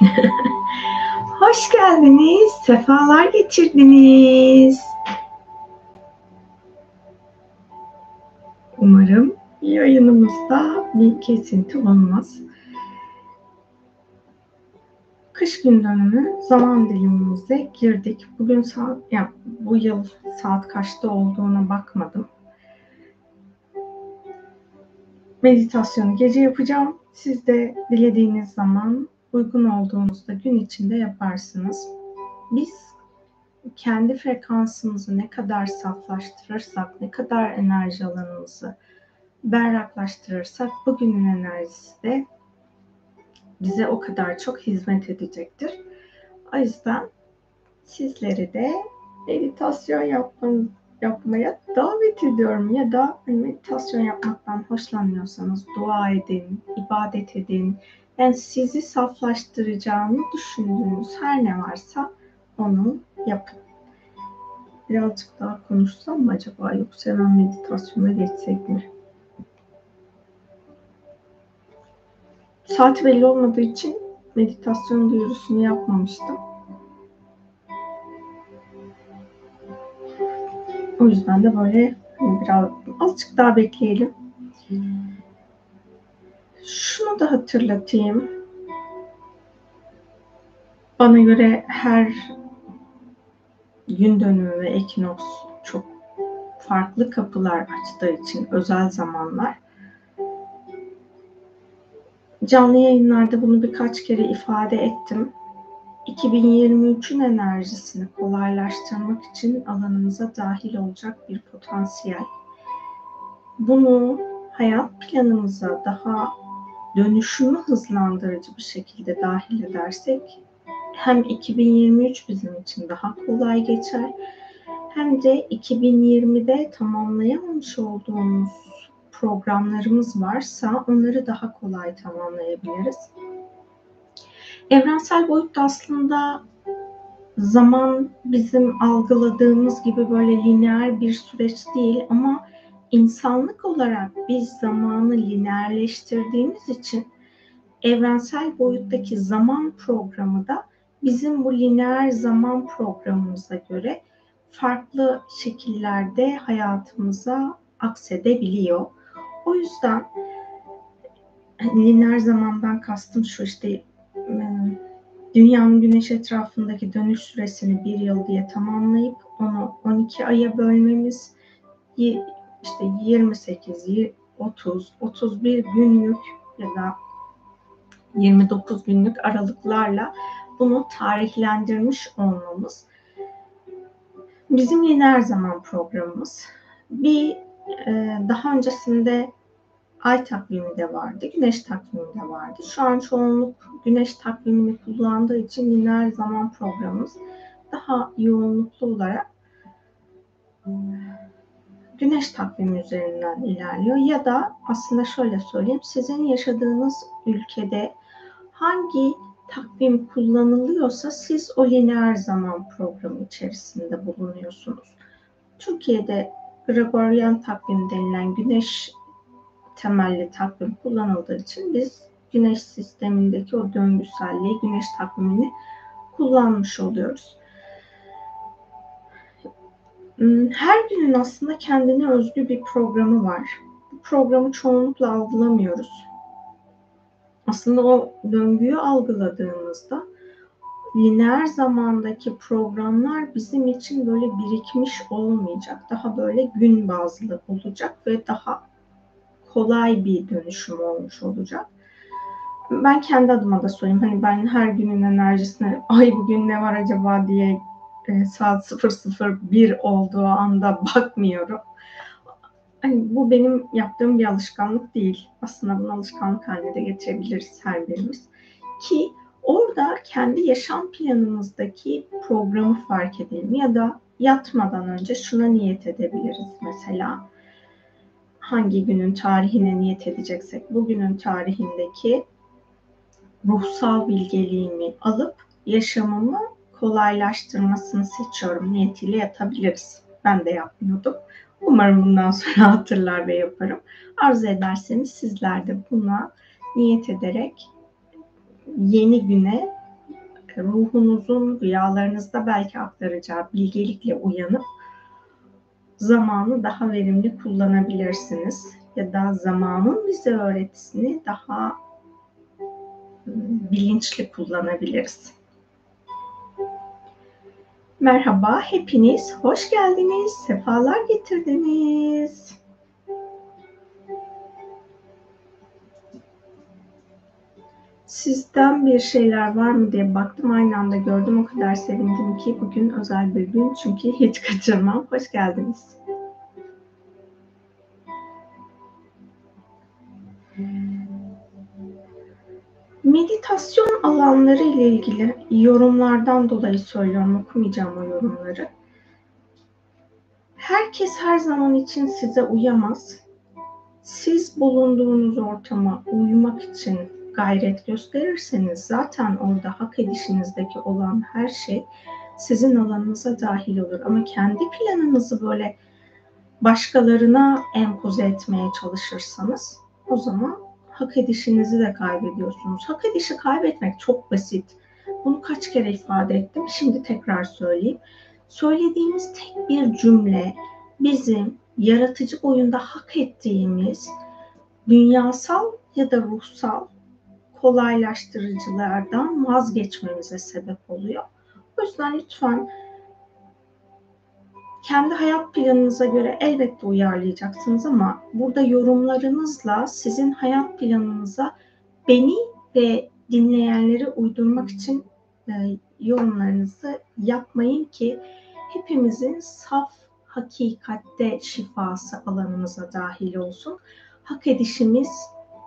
Hoş geldiniz, sefalar getirdiniz. Umarım yayınımızda bir kesinti olmaz. Kış gün dönümü zaman dilimimize girdik. Bugün saat, yani bu yıl saat kaçta olduğuna bakmadım. Meditasyonu gece yapacağım. Siz de dilediğiniz zaman uygun olduğunuzda gün içinde yaparsınız. Biz kendi frekansımızı ne kadar saflaştırırsak, ne kadar enerji alanımızı berraklaştırırsak bugünün enerjisi de bize o kadar çok hizmet edecektir. O yüzden sizleri de meditasyon yapmanız, yapmaya davet ediyorum ya da meditasyon yapmaktan hoşlanmıyorsanız dua edin, ibadet edin. Yani sizi saflaştıracağını düşündüğünüz her ne varsa onu yapın. Birazcık daha konuşsam mı acaba yoksa hemen meditasyona geçsek mi? Saat belli olmadığı için meditasyon duyurusunu yapmamıştım. O yüzden de böyle biraz azıcık daha bekleyelim. Şunu da hatırlatayım. Bana göre her gün dönümü ve ekinoks çok farklı kapılar açtığı için özel zamanlar. Canlı yayınlarda bunu birkaç kere ifade ettim. 2023'ün enerjisini kolaylaştırmak için alanımıza dahil olacak bir potansiyel. Bunu hayat planımıza daha dönüşümü hızlandırıcı bir şekilde dahil edersek hem 2023 bizim için daha kolay geçer hem de 2020'de tamamlayamamış olduğumuz programlarımız varsa onları daha kolay tamamlayabiliriz. Evrensel boyutta aslında zaman bizim algıladığımız gibi böyle lineer bir süreç değil ama insanlık olarak biz zamanı lineerleştirdiğimiz için evrensel boyuttaki zaman programı da bizim bu lineer zaman programımıza göre farklı şekillerde hayatımıza aksedebiliyor. O yüzden lineer zamandan kastım şu işte dünyanın güneş etrafındaki dönüş süresini bir yıl diye tamamlayıp onu 12 aya bölmemiz işte 28, 30, 31 günlük ya da 29 günlük aralıklarla bunu tarihlendirmiş olmamız bizim lineer zaman programımız. Bir daha öncesinde ay takvimi de vardı, güneş takvimi de vardı. Şu an çoğunluk güneş takvimini kullandığı için lineer zaman programımız daha yoğunluklu olarak güneş takvimi üzerinden ilerliyor. Ya da aslında şöyle söyleyeyim, sizin yaşadığınız ülkede hangi takvim kullanılıyorsa siz o lineer zaman programı içerisinde bulunuyorsunuz. Türkiye'de Gregorian takvim denilen güneş temelli takvim kullanıldığı için biz güneş sistemindeki o döngüselliği, güneş takvimini kullanmış oluyoruz. Hmm, her günün aslında kendine özgü bir programı var. Bu programı çoğunlukla algılamıyoruz. Aslında o döngüyü algıladığımızda lineer zamandaki programlar bizim için böyle birikmiş olmayacak. Daha böyle gün bazlı olacak ve daha kolay bir dönüşüm olmuş olacak. Ben kendi adıma da söyleyeyim. Hani ben her günün enerjisine ay bugün ne var acaba diye e, saat 001 olduğu anda bakmıyorum. Hani bu benim yaptığım bir alışkanlık değil. Aslında bunu alışkanlık haline de getirebiliriz her birimiz. Ki orada kendi yaşam planımızdaki programı fark edelim ya da yatmadan önce şuna niyet edebiliriz mesela hangi günün tarihine niyet edeceksek bugünün tarihindeki ruhsal bilgeliğimi alıp yaşamımı kolaylaştırmasını seçiyorum niyetiyle yatabiliriz. Ben de yapmıyordum. Umarım bundan sonra hatırlar ve yaparım. Arzu ederseniz sizler de buna niyet ederek yeni güne ruhunuzun rüyalarınızda belki aktaracağı bilgelikle uyanıp zamanı daha verimli kullanabilirsiniz. Ya da zamanın bize öğretisini daha bilinçli kullanabiliriz. Merhaba, hepiniz hoş geldiniz, sefalar getirdiniz. Sizden bir şeyler var mı diye baktım aynı anda gördüm o kadar sevindim ki bugün özel bir gün çünkü hiç kaçırmam. Hoş geldiniz. Meditasyon alanları ile ilgili yorumlardan dolayı söylüyorum, okumayacağım o yorumları. Herkes her zaman için size uyamaz. Siz bulunduğunuz ortama uyumak için gayret gösterirseniz zaten orada hak edişinizdeki olan her şey sizin alanınıza dahil olur. Ama kendi planınızı böyle başkalarına empoze etmeye çalışırsanız o zaman hak edişinizi de kaybediyorsunuz. Hak edişi kaybetmek çok basit. Bunu kaç kere ifade ettim. Şimdi tekrar söyleyeyim. Söylediğimiz tek bir cümle bizim yaratıcı oyunda hak ettiğimiz dünyasal ya da ruhsal kolaylaştırıcılardan vazgeçmemize sebep oluyor. O yüzden lütfen kendi hayat planınıza göre elbette uyarlayacaksınız ama burada yorumlarınızla sizin hayat planınıza beni ve dinleyenleri uydurmak için e, yorumlarınızı yapmayın ki hepimizin saf hakikatte şifası alanımıza dahil olsun. Hak edişimiz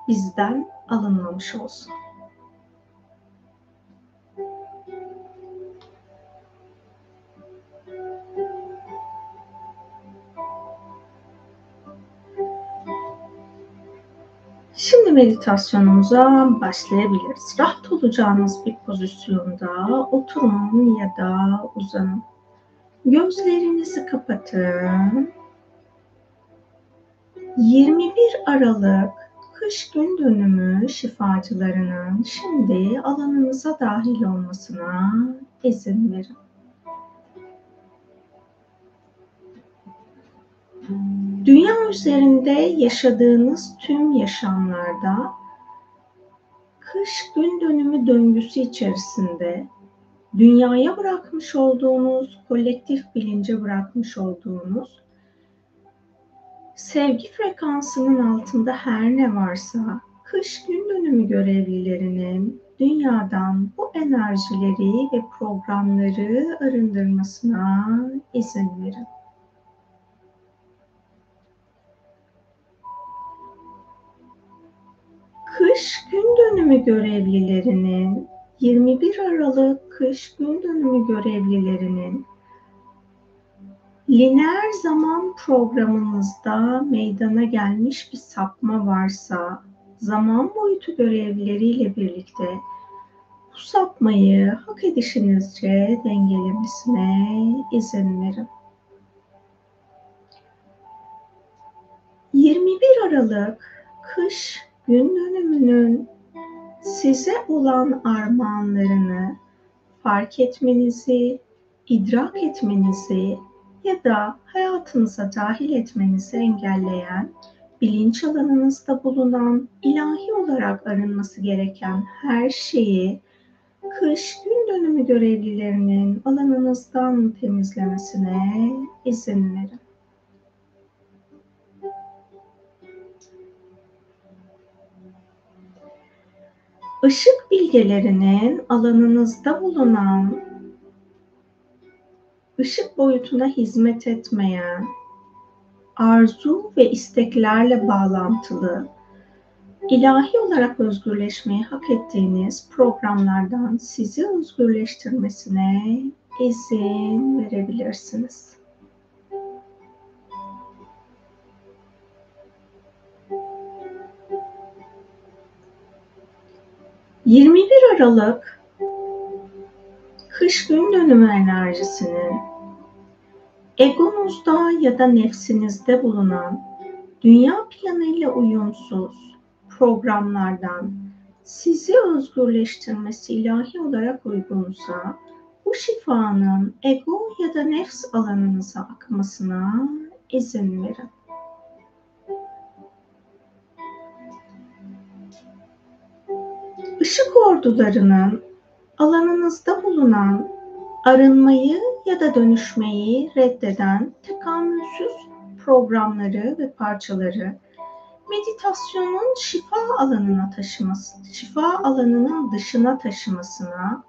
bizden alınmamış olsun. Şimdi meditasyonumuza başlayabiliriz. Rahat olacağınız bir pozisyonda oturun ya da uzanın. Gözlerinizi kapatın. 21 Aralık kış gün dönümü şifacılarının şimdi alanınıza dahil olmasına izin verin. Dünya üzerinde yaşadığınız tüm yaşamlarda kış gün dönümü döngüsü içerisinde dünyaya bırakmış olduğunuz, kolektif bilince bırakmış olduğunuz sevgi frekansının altında her ne varsa kış gün dönümü görevlilerinin dünyadan bu enerjileri ve programları arındırmasına izin verin. Kış gün dönümü görevlilerinin 21 Aralık kış gün dönümü görevlilerinin lineer zaman programımızda meydana gelmiş bir sapma varsa zaman boyutu görevlileriyle birlikte bu sapmayı hak edişinizce dengelemesine izin verin. 21 Aralık kış gün dönümünün size olan armağanlarını fark etmenizi, idrak etmenizi ya da hayatınıza dahil etmenizi engelleyen, bilinç alanınızda bulunan, ilahi olarak arınması gereken her şeyi kış gün dönümü görevlilerinin alanınızdan temizlemesine izin verin. Işık bilgelerinin alanınızda bulunan ışık boyutuna hizmet etmeyen, arzu ve isteklerle bağlantılı, ilahi olarak özgürleşmeyi hak ettiğiniz programlardan sizi özgürleştirmesine izin verebilirsiniz. ...21 Aralık kış gün dönümü enerjisini egonuzda ya da nefsinizde bulunan dünya planıyla uyumsuz programlardan sizi özgürleştirmesi ilahi olarak uygunsa bu şifanın ego ya da nefs alanınıza akmasına izin verin. Işık ordularının alanınızda bulunan arınmayı ya da dönüşmeyi reddeden tekamülsüz programları ve parçaları meditasyonun şifa alanına taşıması, şifa alanının dışına taşımasına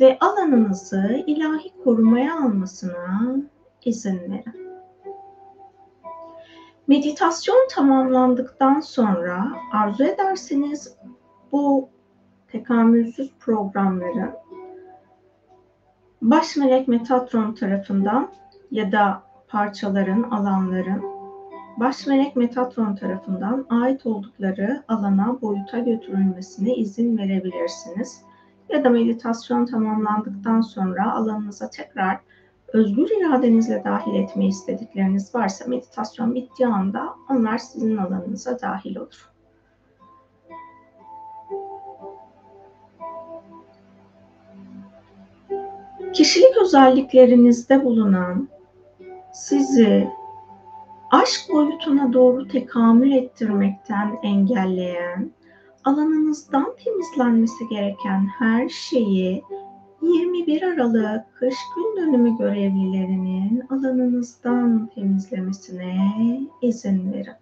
ve alanınızı ilahi korumaya almasına izin verin. Meditasyon tamamlandıktan sonra arzu ederseniz bu tekamülsüz programları baş melek Metatron tarafından ya da parçaların, alanların baş melek Metatron tarafından ait oldukları alana, boyuta götürülmesine izin verebilirsiniz. Ya da meditasyon tamamlandıktan sonra alanınıza tekrar özgür iradenizle dahil etmeyi istedikleriniz varsa meditasyon bittiği anda onlar sizin alanınıza dahil olur. Kişilik özelliklerinizde bulunan sizi aşk boyutuna doğru tekamül ettirmekten engelleyen, alanınızdan temizlenmesi gereken her şeyi 21 Aralık kış gün dönümü görevlilerinin alanınızdan temizlemesine izin verin.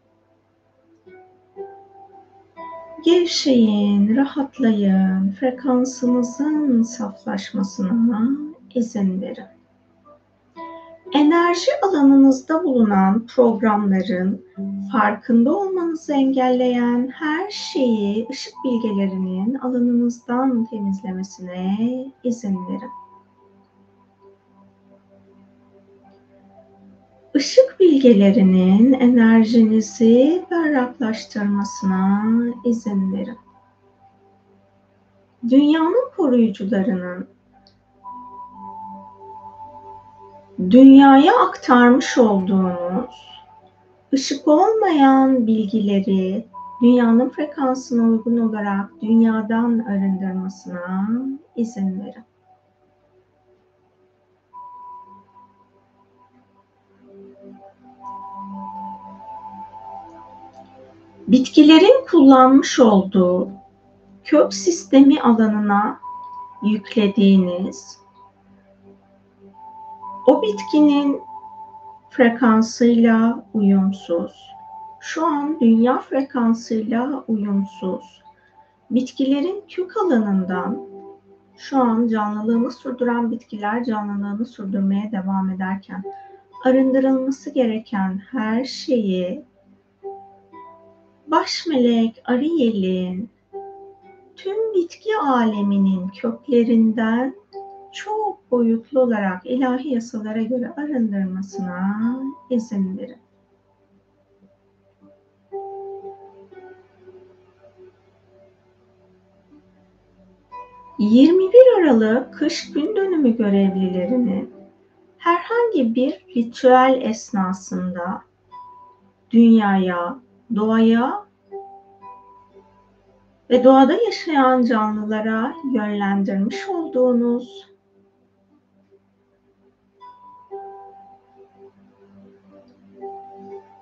Gevşeyin, rahatlayın, frekansınızın saflaşmasına izin verin. Enerji alanınızda bulunan programların farkında olmanızı engelleyen her şeyi ışık bilgelerinin alanınızdan temizlemesine izin verin. Işık bilgelerinin enerjinizi berraklaştırmasına izin verin. Dünyanın koruyucularının dünyaya aktarmış olduğunuz ışık olmayan bilgileri dünyanın frekansına uygun olarak dünyadan arındırmasına izin verin. Bitkilerin kullanmış olduğu kök sistemi alanına yüklediğiniz o bitkinin frekansıyla uyumsuz, şu an dünya frekansıyla uyumsuz, bitkilerin kök alanından şu an canlılığını sürdüren bitkiler canlılığını sürdürmeye devam ederken arındırılması gereken her şeyi baş melek Ariel'in tüm bitki aleminin köklerinden çok boyutlu olarak ilahi yasalara göre arındırmasına izin verin. ...21 Aralık kış gün dönümü görevlilerini herhangi bir ritüel esnasında dünyaya, doğaya ve doğada yaşayan canlılara yönlendirmiş olduğunuz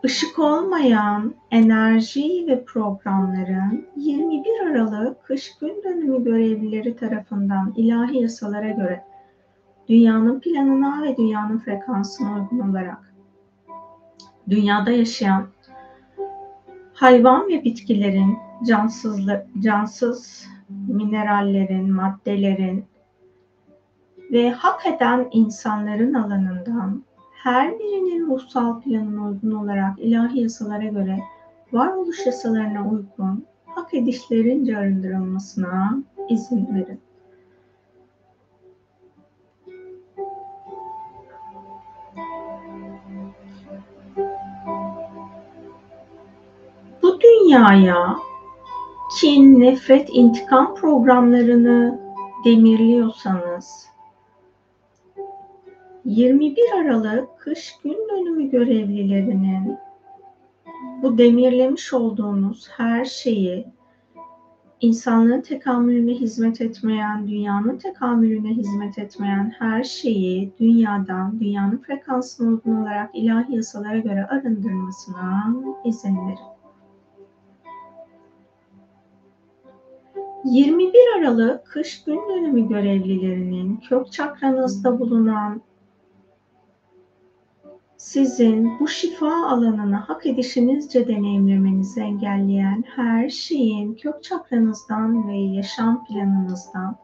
Işık olmayan enerji ve programların 21 Aralık kış gün dönümü görevlileri tarafından ilahi yasalara göre dünyanın planına ve dünyanın frekansına uygun olarak dünyada yaşayan hayvan ve bitkilerin, cansız, cansız minerallerin, maddelerin ve hak eden insanların alanından her birinin ruhsal planına uygun olarak ilahi yasalara göre varoluş yasalarına uygun hak edişlerince arındırılmasına izin verin. Bu dünyaya kin, nefret, intikam programlarını demirliyorsanız 21 Aralık kış gün dönümü görevlilerinin bu demirlemiş olduğunuz her şeyi insanlığın tekamülüne hizmet etmeyen, dünyanın tekamülüne hizmet etmeyen her şeyi dünyadan, dünyanın frekansına uygun olarak ilahi yasalara göre arındırmasına izin verin. 21 Aralık kış gün dönümü görevlilerinin kök çakranızda bulunan sizin bu şifa alanını hak edişinizce deneyimlemenizi engelleyen her şeyin kök çakranızdan ve yaşam planınızdan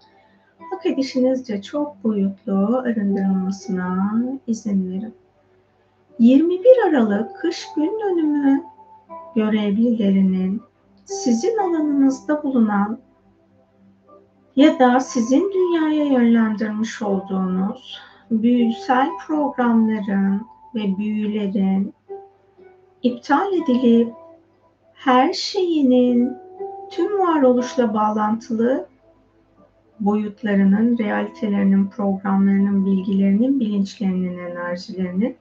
hak edişinizce çok boyutlu arındırılmasına izin verin. 21 Aralık kış gün dönümü görevlilerinin sizin alanınızda bulunan ya da sizin dünyaya yönlendirmiş olduğunuz büyüsel programların ve büyülerin iptal edilip her şeyinin tüm varoluşla bağlantılı boyutlarının, realitelerinin, programlarının, bilgilerinin, bilinçlerinin, enerjilerinin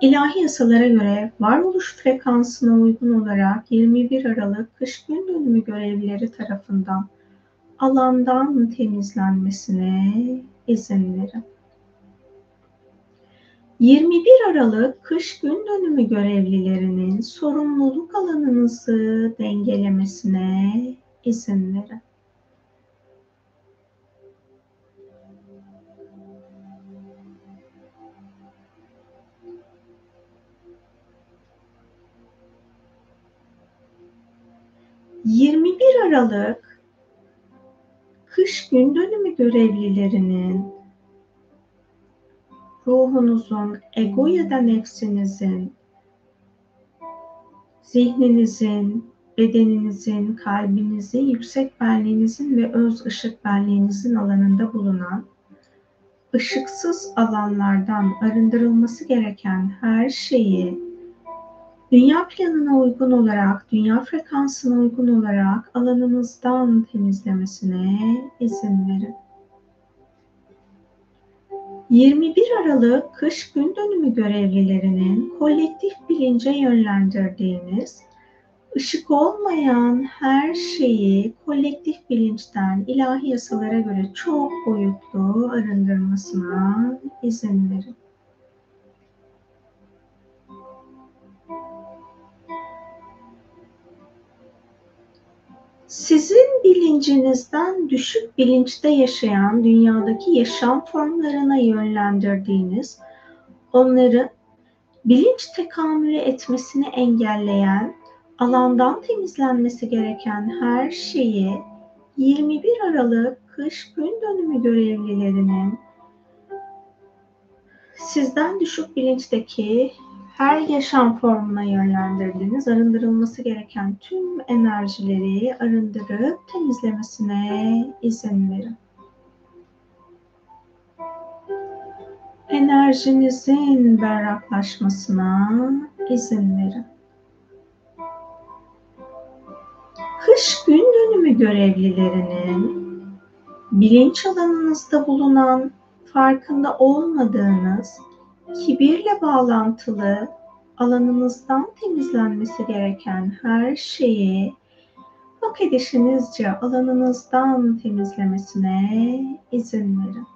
ilahi yasalara göre varoluş frekansına uygun olarak 21 Aralık kış gün dönümü görevlileri tarafından alandan temizlenmesine izin verin. 21 Aralık kış gün dönümü görevlilerinin sorumluluk alanınızı dengelemesine izin verin. Aralık kış gün dönümü görevlilerinin ruhunuzun, ego ya da nefsinizin, zihninizin, bedeninizin, kalbinizin, yüksek benliğinizin ve öz ışık benliğinizin alanında bulunan ışıksız alanlardan arındırılması gereken her şeyi dünya planına uygun olarak, dünya frekansına uygun olarak alanınızdan temizlemesine izin verin. 21 Aralık kış gün dönümü görevlilerinin kolektif bilince yönlendirdiğiniz ışık olmayan her şeyi kolektif bilinçten ilahi yasalara göre çok boyutlu arındırmasına izin verin. Sizin bilincinizden düşük bilinçte yaşayan dünyadaki yaşam formlarına yönlendirdiğiniz, onların bilinç tekamülü etmesini engelleyen, alandan temizlenmesi gereken her şeyi 21 Aralık kış gün dönümü görevlilerinin sizden düşük bilinçteki her yaşam formuna yönlendirdiğiniz arındırılması gereken tüm enerjileri arındırıp temizlemesine izin verin. Enerjinizin berraklaşmasına izin verin. Kış gün dönümü görevlilerinin bilinç alanınızda bulunan farkında olmadığınız kibirle bağlantılı alanınızdan temizlenmesi gereken her şeyi hak edişinizce alanınızdan temizlemesine izin verin.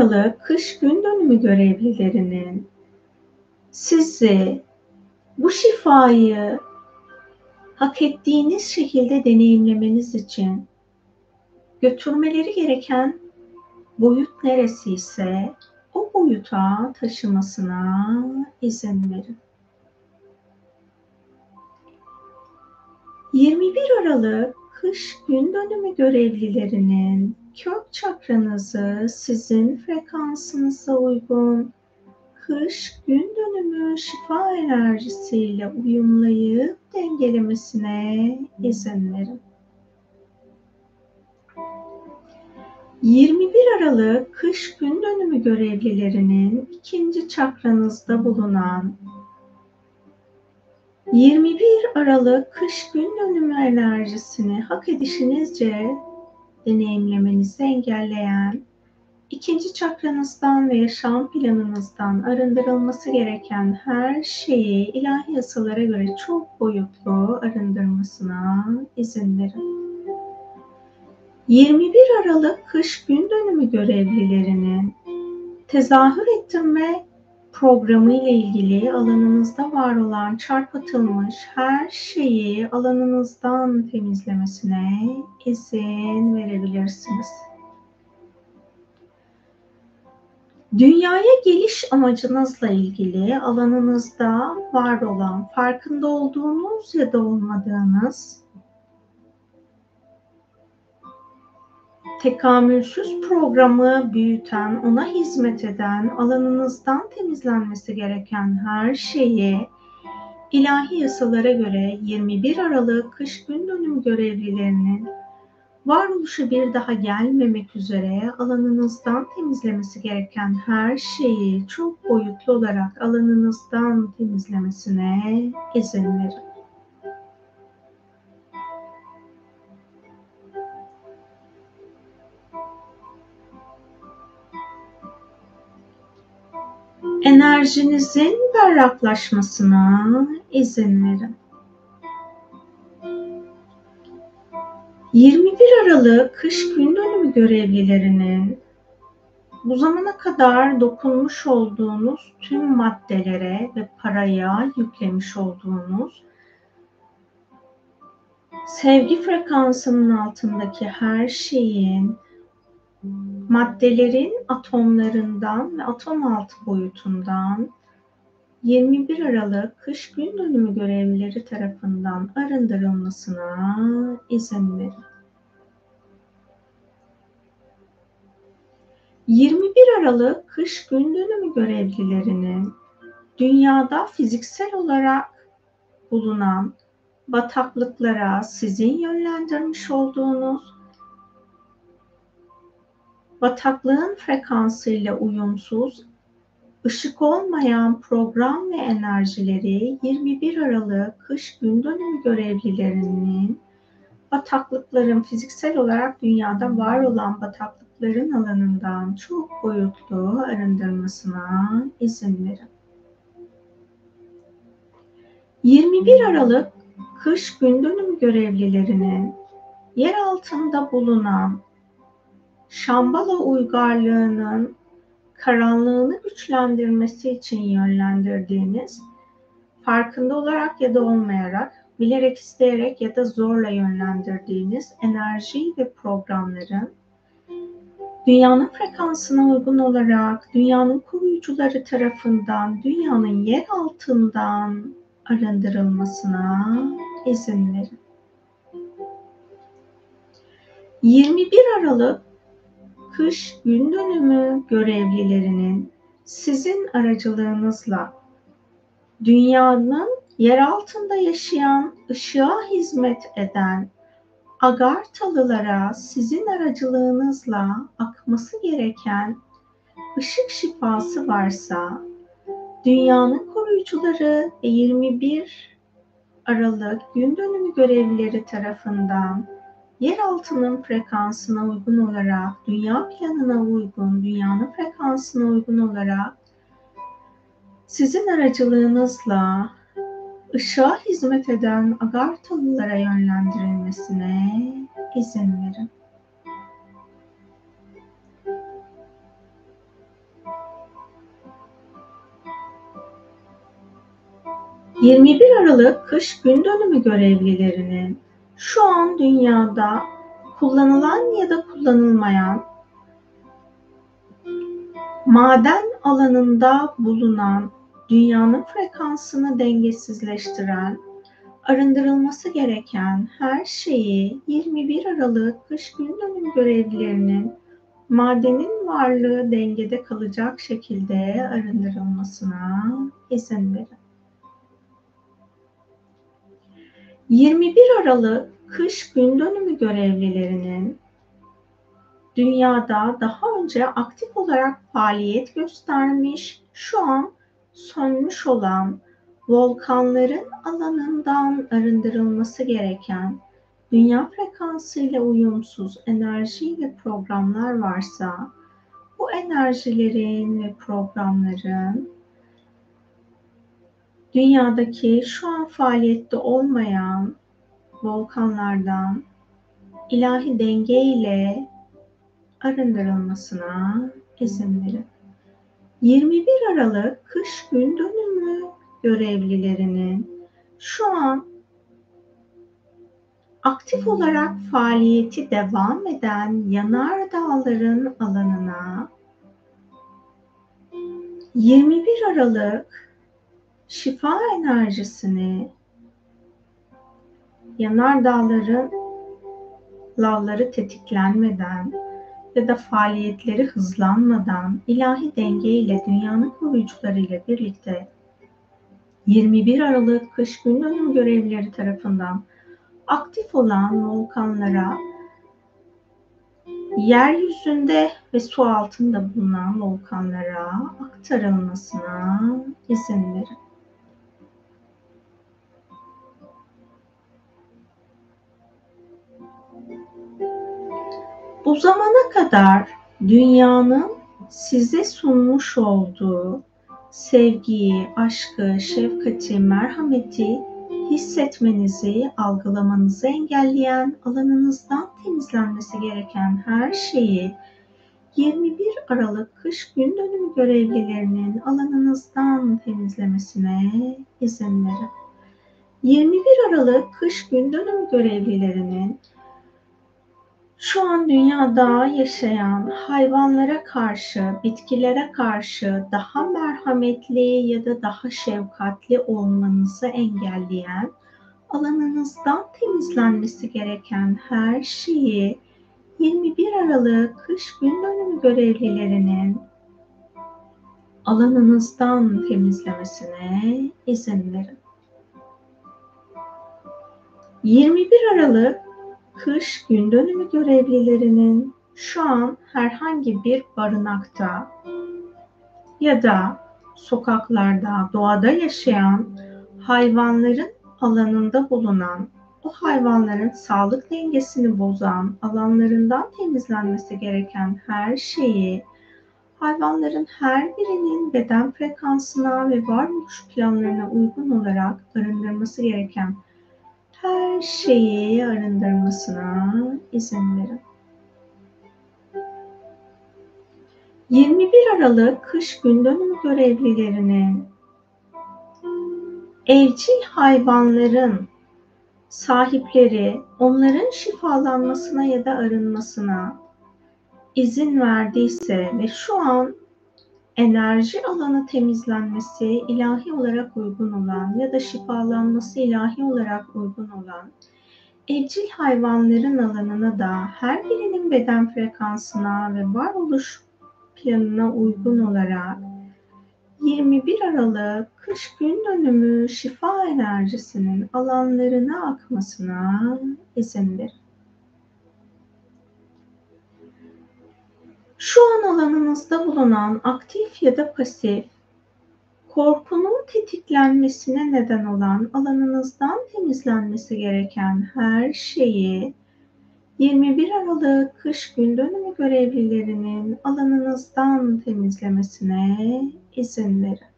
Aralık kış gün dönümü görevlilerinin sizi bu şifayı hak ettiğiniz şekilde deneyimlemeniz için götürmeleri gereken boyut neresi ise o boyuta taşımasına izin verin. 21 Aralık kış gün dönümü görevlilerinin kök çakranızı sizin frekansınıza uygun kış gün dönümü şifa enerjisiyle uyumlayıp dengelemesine izin verin. 21 Aralık kış gün dönümü görevlilerinin ikinci çakranızda bulunan 21 Aralık kış gün dönümü enerjisini hak edişinizce deneyimlemenizi engelleyen, ikinci çakranızdan ve yaşam planınızdan arındırılması gereken her şeyi ilahi yasalara göre çok boyutlu arındırmasına izin verin. 21 Aralık kış gün dönümü görevlilerinin tezahür ettirme programı ile ilgili alanınızda var olan çarpıtılmış her şeyi alanınızdan temizlemesine izin verebilirsiniz. Dünyaya geliş amacınızla ilgili alanınızda var olan, farkında olduğunuz ya da olmadığınız tekamülsüz programı büyüten, ona hizmet eden, alanınızdan temizlenmesi gereken her şeyi ilahi yasalara göre 21 Aralık kış gün dönüm görevlilerinin varoluşa bir daha gelmemek üzere alanınızdan temizlemesi gereken her şeyi çok boyutlu olarak alanınızdan temizlemesine izin verin. enerjinizin berraklaşmasına izin verin. 21 Aralık kış gün dönümü görevlilerinin bu zamana kadar dokunmuş olduğunuz tüm maddelere ve paraya yüklemiş olduğunuz sevgi frekansının altındaki her şeyin maddelerin atomlarından ve atom altı boyutundan 21 Aralık kış gün dönümü görevlileri tarafından arındırılmasına izin verin. 21 Aralık kış gün dönümü görevlilerinin dünyada fiziksel olarak bulunan bataklıklara sizin yönlendirmiş olduğunuz bataklığın frekansıyla uyumsuz, ışık olmayan program ve enerjileri 21 Aralık kış gün dönümü görevlilerinin bataklıkların fiziksel olarak dünyada var olan bataklıkların alanından çok boyutlu arındırmasına izin verin. 21 Aralık kış gün dönümü görevlilerinin yer altında bulunan Şambala uygarlığının karanlığını güçlendirmesi için yönlendirdiğiniz, farkında olarak ya da olmayarak, bilerek isteyerek ya da zorla yönlendirdiğiniz enerji ve programların dünyanın frekansına uygun olarak dünyanın koruyucuları tarafından dünyanın yer altından arındırılmasına izin verin. 21 Aralık kış gün dönümü görevlilerinin sizin aracılığınızla dünyanın yer altında yaşayan ışığa hizmet eden Agartalılara sizin aracılığınızla akması gereken ışık şifası varsa dünyanın koruyucuları 21 Aralık gün dönümü görevlileri tarafından yer altının frekansına uygun olarak, dünya planına uygun, dünyanın frekansına uygun olarak sizin aracılığınızla ışığa hizmet eden agartalılara yönlendirilmesine izin verin. ...21 Aralık kış gün dönümü görevlilerinin şu an dünyada kullanılan ya da kullanılmayan maden alanında bulunan dünyanın frekansını dengesizleştiren, arındırılması gereken her şeyi 21 Aralık kış gün dönüm görevlilerinin madenin varlığı dengede kalacak şekilde arındırılmasına izin verin. 21 Aralık kış gün dönümü görevlilerinin dünyada daha önce aktif olarak faaliyet göstermiş, şu an sönmüş olan volkanların alanından arındırılması gereken dünya frekansı ile uyumsuz enerji ve programlar varsa bu enerjilerin ve programların dünyadaki şu an faaliyette olmayan volkanlardan ilahi denge ile arındırılmasına izin verin. 21 Aralık kış gün dönümü görevlilerinin şu an aktif olarak faaliyeti devam eden yanar dağların alanına 21 Aralık şifa enerjisini yanar dağların lavları tetiklenmeden ya da faaliyetleri hızlanmadan ilahi denge ile dünyanın koruyucuları ile birlikte 21 Aralık kış gün dönüm görevlileri tarafından aktif olan volkanlara yeryüzünde ve su altında bulunan volkanlara aktarılmasına izin verin. Bu zamana kadar dünyanın size sunmuş olduğu sevgiyi, aşkı, şefkati, merhameti hissetmenizi, algılamanızı engelleyen, alanınızdan temizlenmesi gereken her şeyi 21 Aralık kış gün dönümü görevlilerinin alanınızdan temizlemesine izin verin. 21 Aralık kış gün dönümü görevlilerinin şu an dünyada yaşayan hayvanlara karşı, bitkilere karşı daha merhametli ya da daha şefkatli olmanızı engelleyen, alanınızdan temizlenmesi gereken her şeyi 21 Aralık kış gün dönümü görevlilerinin alanınızdan temizlemesine izin verin. 21 Aralık kış gün dönümü görevlilerinin şu an herhangi bir barınakta ya da sokaklarda, doğada yaşayan hayvanların alanında bulunan, o hayvanların sağlık dengesini bozan, alanlarından temizlenmesi gereken her şeyi hayvanların her birinin beden frekansına ve varoluş planlarına uygun olarak arındırması gereken her şeyi arındırmasına izin verin. 21 Aralık kış gün dönümü görevlilerinin evcil hayvanların sahipleri onların şifalanmasına ya da arınmasına izin verdiyse ve şu an enerji alanı temizlenmesi ilahi olarak uygun olan ya da şifalanması ilahi olarak uygun olan evcil hayvanların alanına da her birinin beden frekansına ve varoluş planına uygun olarak 21 Aralık kış gün dönümü şifa enerjisinin alanlarına akmasına izin verin. Şu an alanınızda bulunan aktif ya da pasif korkunun tetiklenmesine neden olan alanınızdan temizlenmesi gereken her şeyi 21 Aralık kış gün dönümü görevlilerinin alanınızdan temizlemesine izin verin.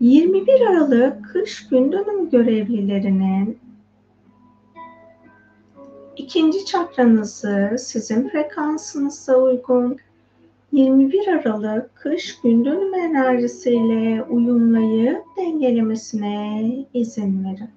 ...21 Aralık kış gün dönümü görevlilerinin ikinci çakranızı sizin frekansınıza uygun 21 Aralık kış gün dönüm enerjisiyle uyumlayıp dengelemesine izin verin.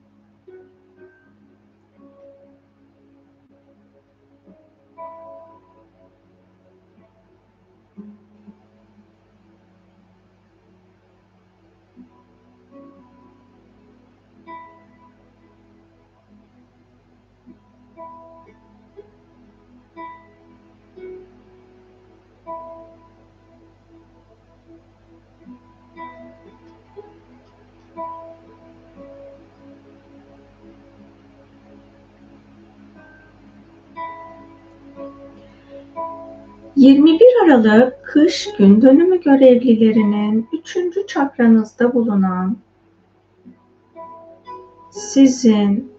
21 Aralık kış gün dönümü görevlilerinin üçüncü çakranızda bulunan sizin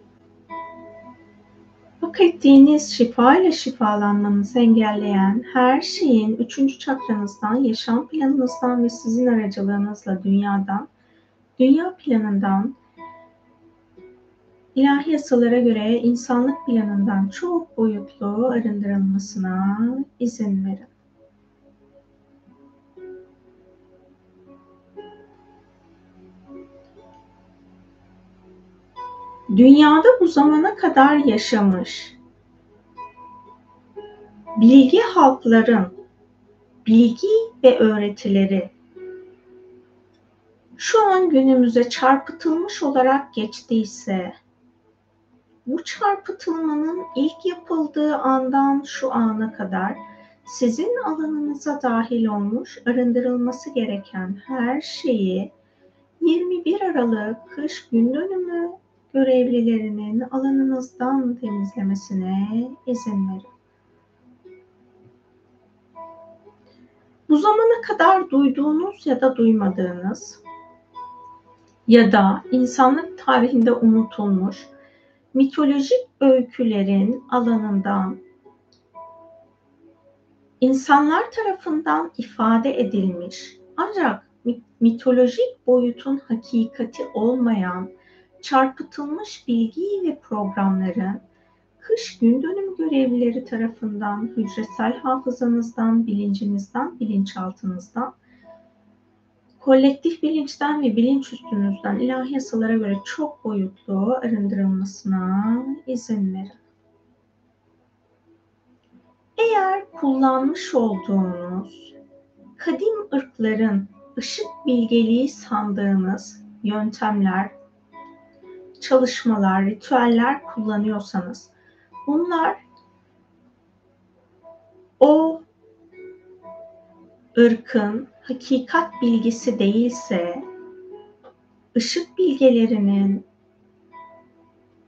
hak ettiğiniz şifa ile şifalanmanızı engelleyen her şeyin üçüncü çakranızdan, yaşam planınızdan ve sizin aracılığınızla dünyadan, dünya planından, ilahi yasalara göre insanlık planından çok boyutlu arındırılmasına izin verin. dünyada bu zamana kadar yaşamış bilgi halkların bilgi ve öğretileri şu an günümüze çarpıtılmış olarak geçtiyse bu çarpıtılmanın ilk yapıldığı andan şu ana kadar sizin alanınıza dahil olmuş arındırılması gereken her şeyi 21 Aralık kış gün dönümü görevlilerinin alanınızdan temizlemesine izin verin. Bu zamana kadar duyduğunuz ya da duymadığınız ya da insanlık tarihinde unutulmuş mitolojik öykülerin alanından insanlar tarafından ifade edilmiş ancak mitolojik boyutun hakikati olmayan çarpıtılmış bilgi ve programların kış gün dönüm görevlileri tarafından hücresel hafızanızdan, bilincinizden, bilinçaltınızdan, kolektif bilinçten ve bilinç üstünüzden ilahi yasalara göre çok boyutlu arındırılmasına izin verin. Eğer kullanmış olduğunuz kadim ırkların ışık bilgeliği sandığınız yöntemler, çalışmalar, ritüeller kullanıyorsanız bunlar o ırkın hakikat bilgisi değilse ışık bilgelerinin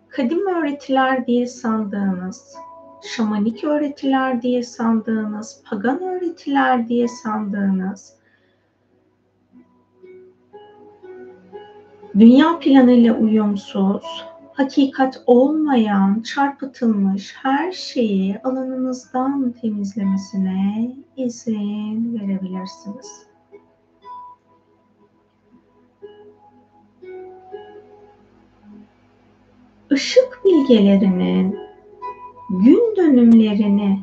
kadim öğretiler diye sandığınız, şamanik öğretiler diye sandığınız, pagan öğretiler diye sandığınız dünya planıyla uyumsuz, hakikat olmayan, çarpıtılmış her şeyi alanınızdan temizlemesine izin verebilirsiniz. Işık bilgelerinin gün dönümlerini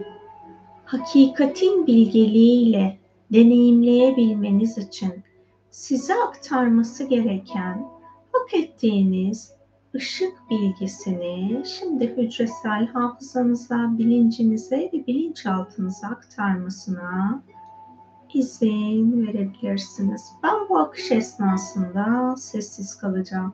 hakikatin bilgeliğiyle deneyimleyebilmeniz için size aktarması gereken hak ettiğiniz ışık bilgisini şimdi hücresel hafızanıza, bilincinize ve bilinçaltınıza aktarmasına izin verebilirsiniz. Ben bu akış esnasında sessiz kalacağım.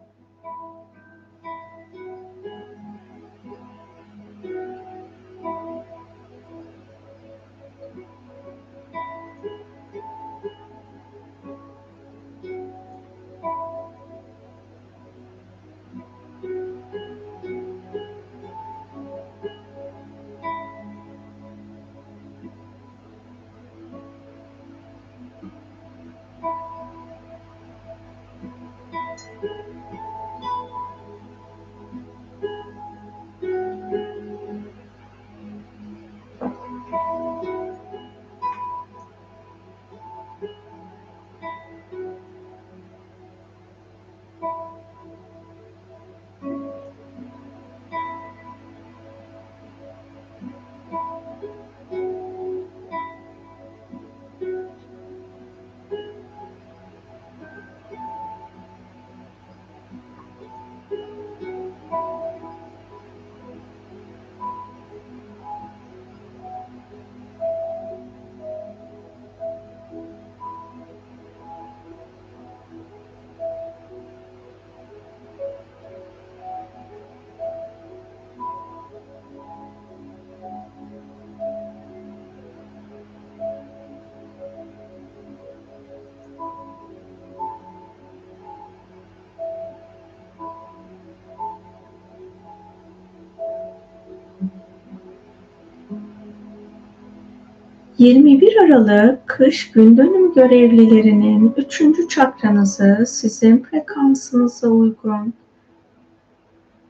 21 Aralık kış gün dönüm görevlilerinin üçüncü çakranızı sizin frekansınıza uygun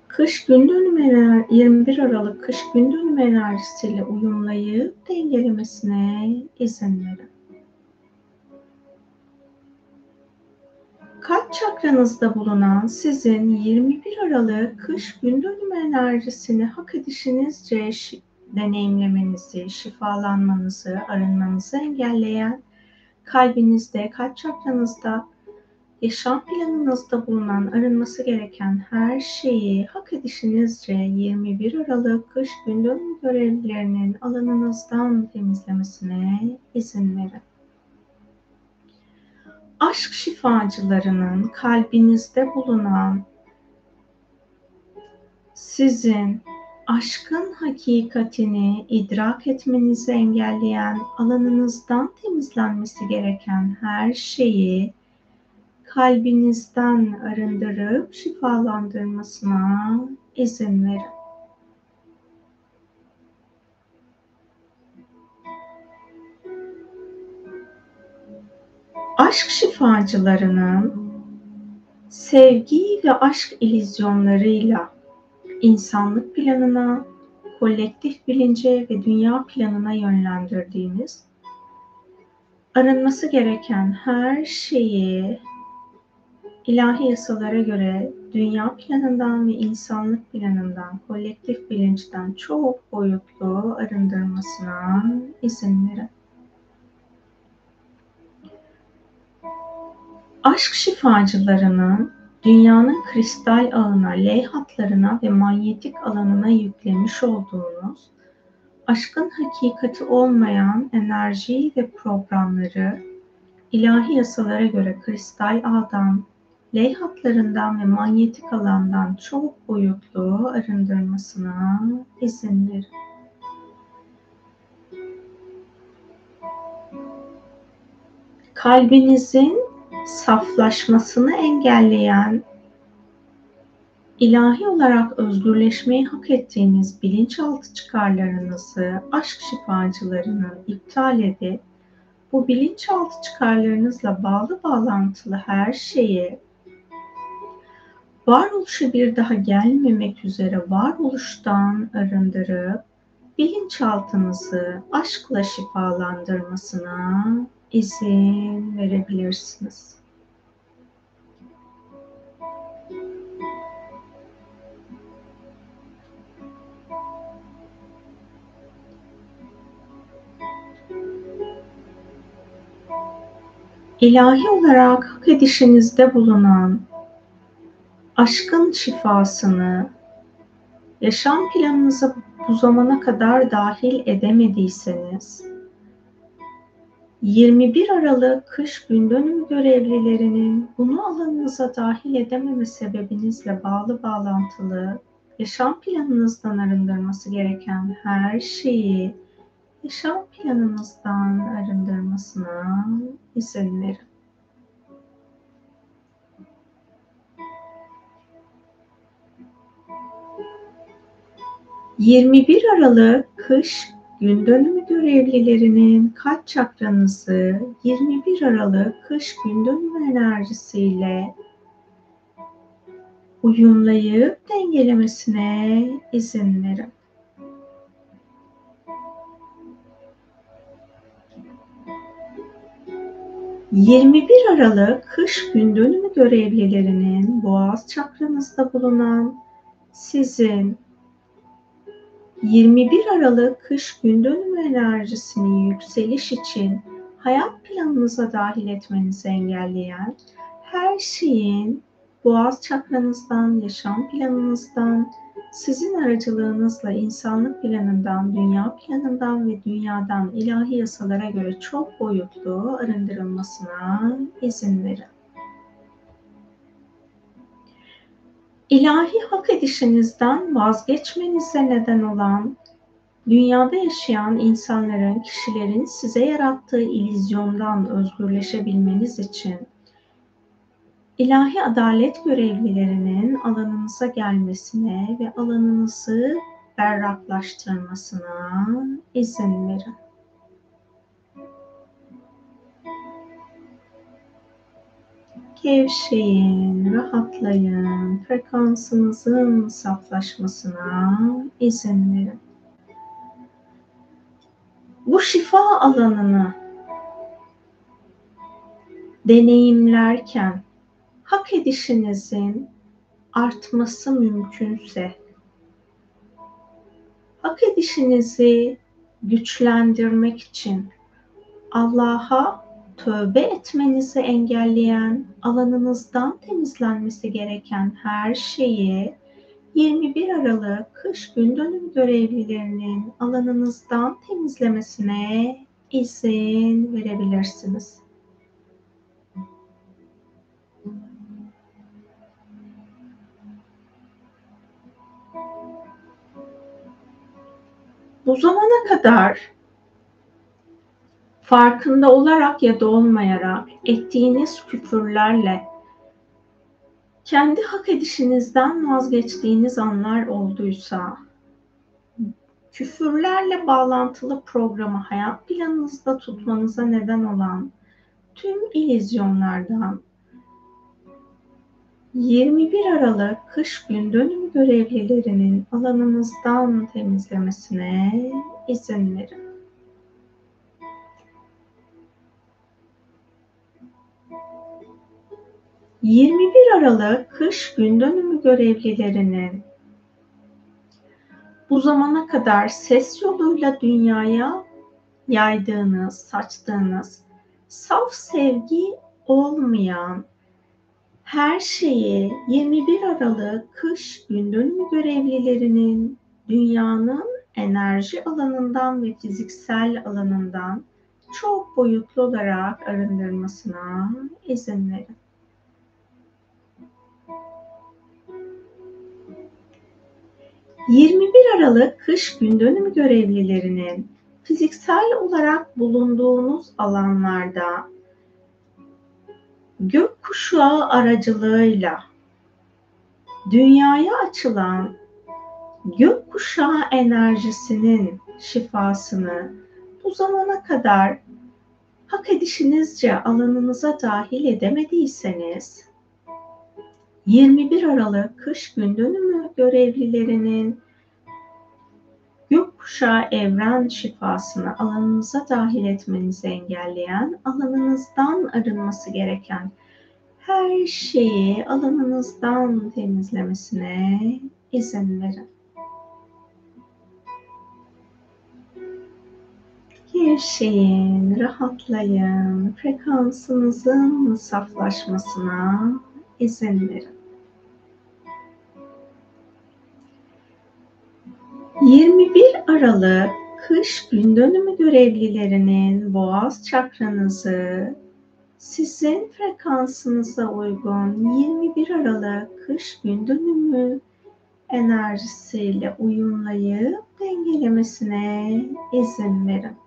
kış gün dönümü 21 Aralık kış gün dönümü enerjisiyle uyumlayıp dengelemesine izin verin. Kalp çakranızda bulunan sizin 21 Aralık kış gün dönümü enerjisini hak edişinizce deneyimlemenizi, şifalanmanızı, arınmanızı engelleyen kalbinizde, kalp çakranızda, yaşam planınızda bulunan arınması gereken her şeyi hak edişinizce 21 Aralık kış gün dönümü görevlilerinin alanınızdan temizlemesine izin verin. Aşk şifacılarının kalbinizde bulunan sizin aşkın hakikatini idrak etmenizi engelleyen alanınızdan temizlenmesi gereken her şeyi kalbinizden arındırıp şifalandırmasına izin verin. aşk şifacılarının sevgi ve aşk ilizyonlarıyla insanlık planına, kolektif bilince ve dünya planına yönlendirdiğiniz arınması gereken her şeyi ilahi yasalara göre dünya planından ve insanlık planından, kolektif bilinçten çok boyutlu arındırmasına izin verin. aşk şifacılarının dünyanın kristal ağına, L hatlarına ve manyetik alanına yüklemiş olduğunuz aşkın hakikati olmayan enerji ve programları ilahi yasalara göre kristal ağdan, L hatlarından ve manyetik alandan çok boyutlu arındırmasına izin verin. Kalbinizin saflaşmasını engelleyen, ilahi olarak özgürleşmeyi hak ettiğiniz bilinçaltı çıkarlarınızı aşk şifacılarının iptal edip bu bilinçaltı çıkarlarınızla bağlı bağlantılı her şeyi varoluşa bir daha gelmemek üzere varoluştan arındırıp bilinçaltınızı aşkla şifalandırmasına izin verebilirsiniz. İlahi olarak hak edişinizde bulunan aşkın şifasını yaşam planınıza bu zamana kadar dahil edemediyseniz 21 Aralık kış gün dönüm görevlilerinin bunu alanınıza dahil edememe sebebinizle bağlı bağlantılı yaşam planınızdan arındırması gereken her şeyi yaşam planınızdan arındırmasına izin verin. ...21 Aralık kış gün dönümü görevlilerinin kalp çakranızı 21 Aralık kış gün dönümü enerjisiyle uyumlayıp dengelemesine izin verin. ...21 Aralık kış gün dönümü görevlilerinin boğaz çakranızda bulunan sizin 21 Aralık kış gün dönümü enerjisini yükseliş için hayat planınıza dahil etmenizi engelleyen her şeyin boğaz çakranızdan, yaşam planınızdan, sizin aracılığınızla insanlık planından, dünya planından ve dünyadan ilahi yasalara göre çok boyutlu arındırılmasına izin verin. İlahi hak edişinizden vazgeçmenize neden olan, dünyada yaşayan insanların, kişilerin size yarattığı ilizyondan özgürleşebilmeniz için ilahi adalet görevlilerinin alanınıza gelmesine ve alanınızı berraklaştırmasına izin verin. Gevşeyin, rahatlayın, frekansınızın saflaşmasına izin verin. Bu şifa alanını deneyimlerken hak edişinizin artması mümkünse hak edişinizi güçlendirmek için Allah'a tövbe etmenizi engelleyen, alanınızdan temizlenmesi gereken her şeyi 21 Aralık kış gün dönüm görevlilerinin alanınızdan temizlemesine izin verebilirsiniz. Bu zamana kadar farkında olarak ya da olmayarak ettiğiniz küfürlerle kendi hak edişinizden vazgeçtiğiniz anlar olduysa küfürlerle bağlantılı programı hayat planınızda tutmanıza neden olan tüm ilizyonlardan 21 Aralık kış gün dönüm görevlilerinin alanınızdan temizlemesine izin verin. 21 Aralık kış gün dönümü görevlilerinin bu zamana kadar ses yoluyla dünyaya yaydığınız, saçtığınız saf sevgi olmayan her şeyi 21 Aralık kış gün dönümü görevlilerinin dünyanın enerji alanından ve fiziksel alanından çok boyutlu olarak arındırmasına izin verin. 21 Aralık kış gün dönümü görevlilerinin fiziksel olarak bulunduğunuz alanlarda gökkuşağı aracılığıyla dünyaya açılan gökkuşağı enerjisinin şifasını bu zamana kadar hak edişinizce alanınıza dahil edemediyseniz 21 Aralık kış gün dönümü görevlilerinin gökkuşağı evren şifasını alanınıza dahil etmenizi engelleyen, alanınızdan arınması gereken her şeyi alanınızdan temizlemesine izin verin. Gevşeyin, rahatlayın, frekansınızın saflaşmasına izin verin. 21 Aralık kış gün dönümü görevlilerinin boğaz çakranızı sizin frekansınıza uygun 21 Aralık kış gün dönümü enerjisiyle uyumlayıp dengelemesine izin verin.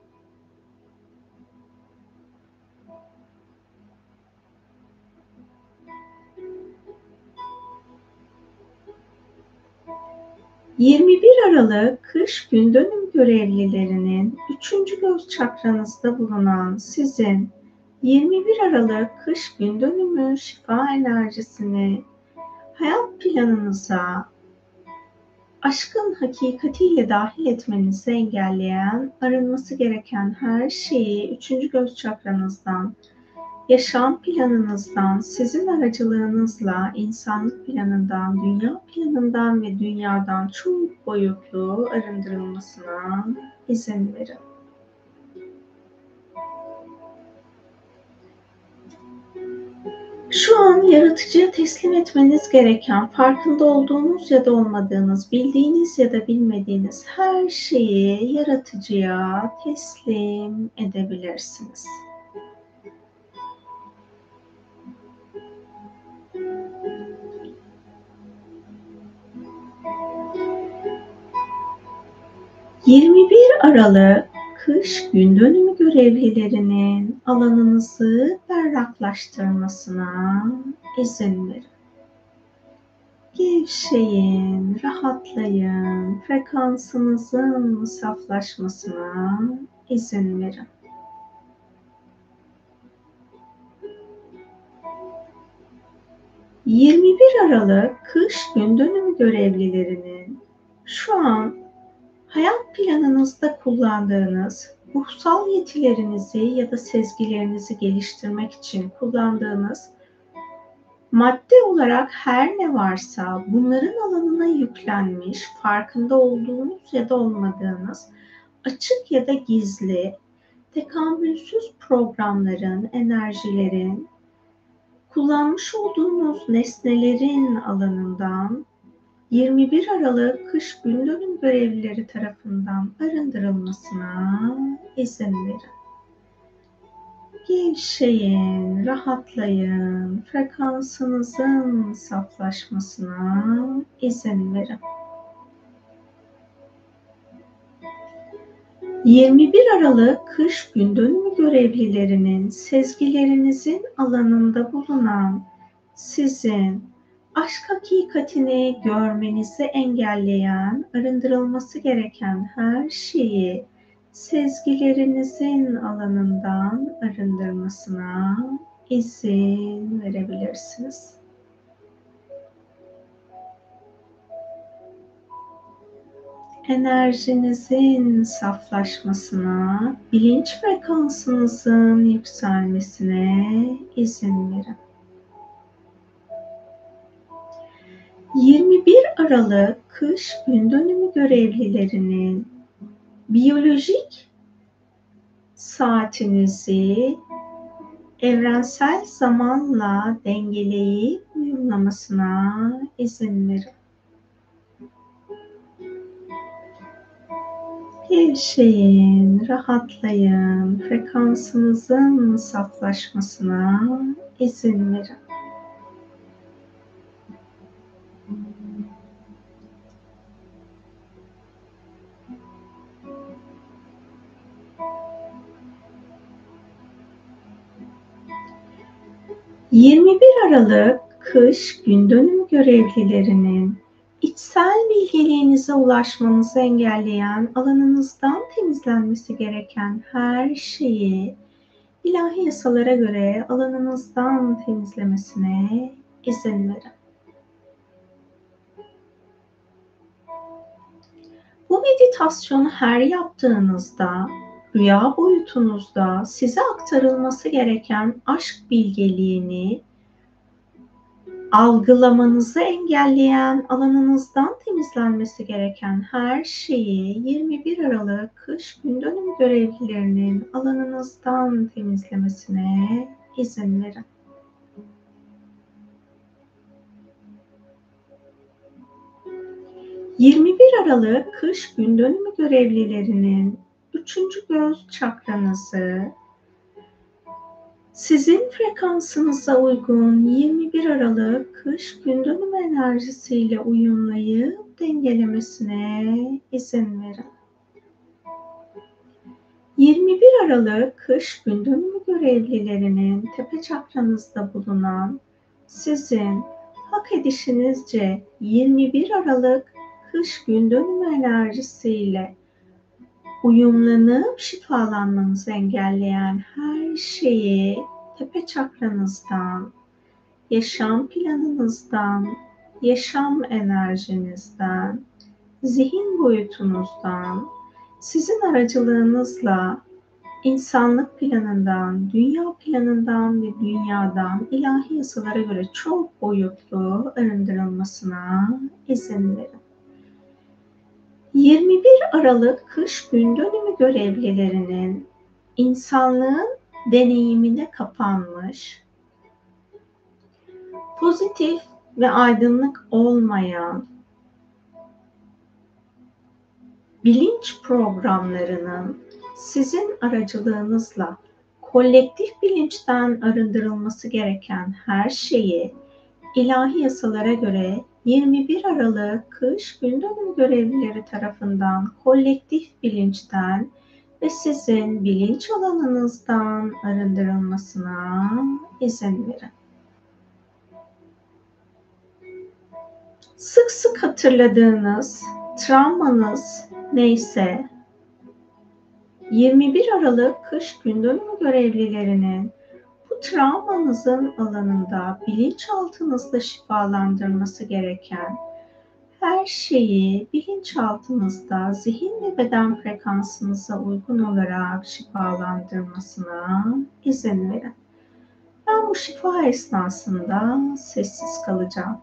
21 Aralık kış gün dönüm görevlilerinin 3. göz çakranızda bulunan sizin 21 Aralık kış gün dönümü şifa enerjisini hayat planınıza aşkın hakikatiyle dahil etmenizi engelleyen, arınması gereken her şeyi 3. göz çakranızdan yaşam planınızdan, sizin aracılığınızla insanlık planından, dünya planından ve dünyadan çok boyutlu arındırılmasına izin verin. Şu an yaratıcıya teslim etmeniz gereken, farkında olduğunuz ya da olmadığınız, bildiğiniz ya da bilmediğiniz her şeyi yaratıcıya teslim edebilirsiniz. 21 Aralık kış gün dönümü görevlilerinin alanınızı berraklaştırmasına izin verin. Gevşeyin, rahatlayın, frekansınızın saflaşmasına izin verin. 21 Aralık kış gün dönümü görevlilerinin şu an hayat planınızda kullandığınız ruhsal yetilerinizi ya da sezgilerinizi geliştirmek için kullandığınız madde olarak her ne varsa bunların alanına yüklenmiş, farkında olduğunuz ya da olmadığınız açık ya da gizli, tekamülsüz programların, enerjilerin, kullanmış olduğunuz nesnelerin alanından 21 Aralık kış gün dönüm görevlileri tarafından arındırılmasına izin verin. Gevşeyin, rahatlayın, frekansınızın saflaşmasına izin verin. 21 Aralık kış gün dönümü görevlilerinin sezgilerinizin alanında bulunan sizin aşk hakikatini görmenizi engelleyen, arındırılması gereken her şeyi sezgilerinizin alanından arındırmasına izin verebilirsiniz. enerjinizin saflaşmasına, bilinç frekansınızın yükselmesine izin verin. 21 Aralık kış gün dönümü görevlilerinin biyolojik saatinizi evrensel zamanla dengeleyip uyumlamasına izin verin. Gevşeyin, rahatlayın, frekansınızın saflaşmasına izin verin. 21 Aralık kış gün dönüm görevlilerinin içsel bilgeliğinize ulaşmanızı engelleyen alanınızdan temizlenmesi gereken her şeyi ilahi yasalara göre alanınızdan temizlemesine izin verin. Bu meditasyonu her yaptığınızda rüya boyutunuzda size aktarılması gereken aşk bilgeliğini algılamanızı engelleyen alanınızdan temizlenmesi gereken her şeyi 21 Aralık kış gün dönüm görevlilerinin alanınızdan temizlemesine izin verin. ...21 Aralık kış gün dönümü görevlilerinin üçüncü göz çakranızı sizin frekansınıza uygun 21 Aralık kış gün dönüm enerjisiyle uyumlayıp dengelemesine izin verin. 21 Aralık kış gün dönümü görevlilerinin tepe çakranızda bulunan sizin hak edişinizce 21 Aralık kış gün dönümü enerjisiyle uyumlanıp şifalanmanızı engelleyen her şeyi tepe çakranızdan, yaşam planınızdan, yaşam enerjinizden, zihin boyutunuzdan, sizin aracılığınızla insanlık planından, dünya planından ve dünyadan ilahi yasalara göre çok boyutlu arındırılmasına izin verin. 21 Aralık kış gün dönümü görevlilerinin insanlığın deneyimine kapanmış, pozitif ve aydınlık olmayan bilinç programlarının sizin aracılığınızla kolektif bilinçten arındırılması gereken her şeyi ilahi yasalara göre 21 Aralık kış gün dönüm görevlileri tarafından kolektif bilinçten ve sizin bilinç alanınızdan arındırılmasına izin verin. Sık sık hatırladığınız travmanız neyse 21 Aralık kış gün dönümü görevlilerinin bu travmanızın alanında bilinçaltınızda şifalandırması gereken her şeyi bilinçaltınızda zihin ve beden frekansınıza uygun olarak şifalandırmasına izin verin. Ben bu şifa esnasında sessiz kalacağım.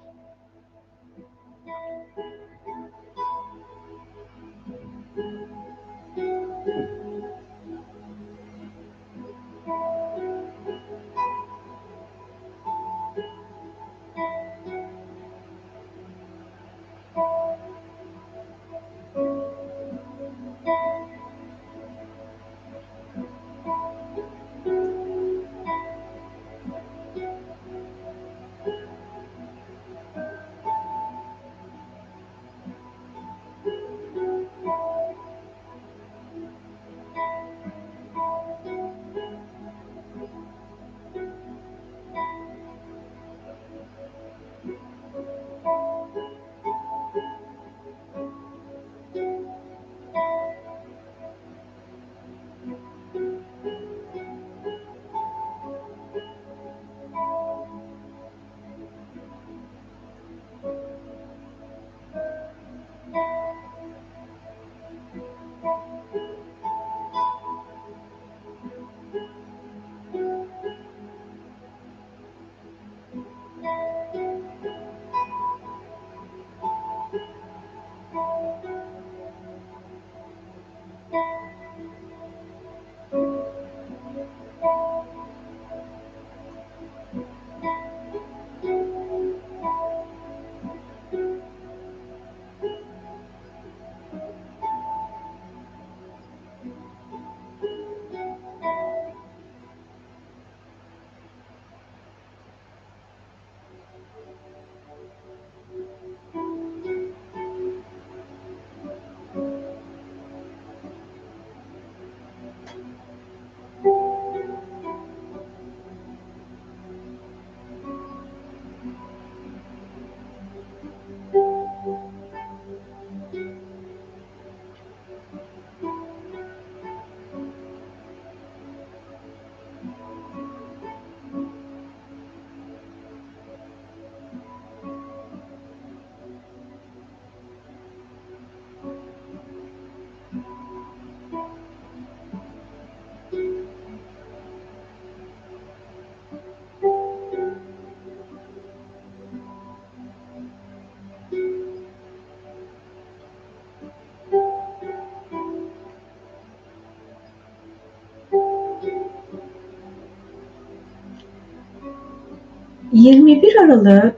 21 Aralık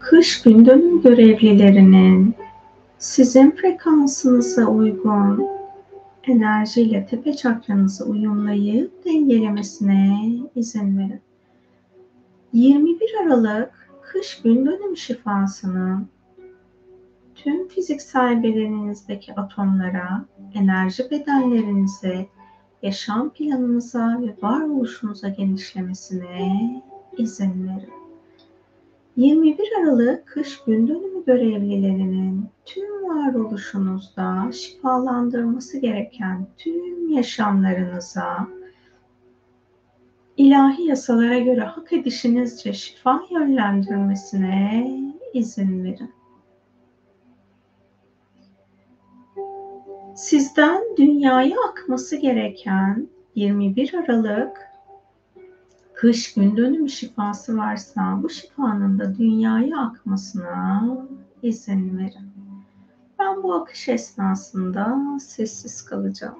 kış gün dönüm görevlilerinin sizin frekansınıza uygun enerjiyle tepe çakranızı uyumlayıp dengelemesine izin verin. 21 Aralık kış gün dönüm şifasının tüm fiziksel bedeninizdeki atomlara, enerji bedenlerinize, yaşam planınıza ve varoluşunuza genişlemesine izin verin. 21 Aralık kış gün dönümü görevlilerinin tüm varoluşunuzda şifalandırması gereken tüm yaşamlarınıza ilahi yasalara göre hak edişinizce şifa yönlendirmesine izin verin. Sizden dünyaya akması gereken 21 Aralık kış gün dönümü şifası varsa bu şifanın da dünyaya akmasına izin verin. Ben bu akış esnasında sessiz kalacağım.